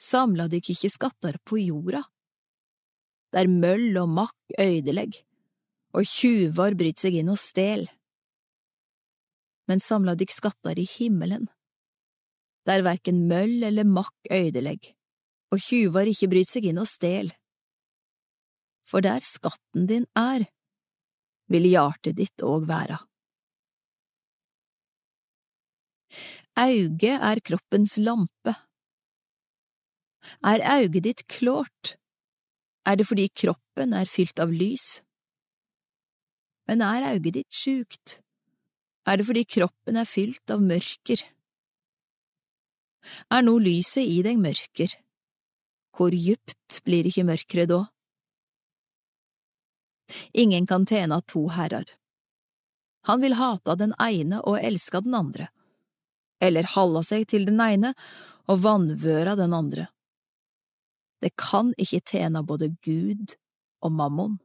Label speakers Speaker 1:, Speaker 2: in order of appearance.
Speaker 1: samla dykk ikkje skattar på jorda, der møll og makk øydelegg, og tjuvar bryt seg inn og stel. Men samla dykk skattar i himmelen, der verken møll eller makk øydelegg, og tjuvar ikkje bryt seg inn og stel. For der skatten din er, vil hjartet ditt òg være. Auget er kroppens lampe. Er auget ditt klårt, er det fordi kroppen er fylt av lys. Men er auget ditt sjukt, er det fordi kroppen er fylt av mørker. Er nå lyset i deg mørker, hvor djupt blir ikke mørkere da? Ingen kan tjene to herrer. Han vil hata den ene og elska den andre, eller halda seg til den ene og vanvøra den andre. Det kan ikke tjene både Gud og mammon.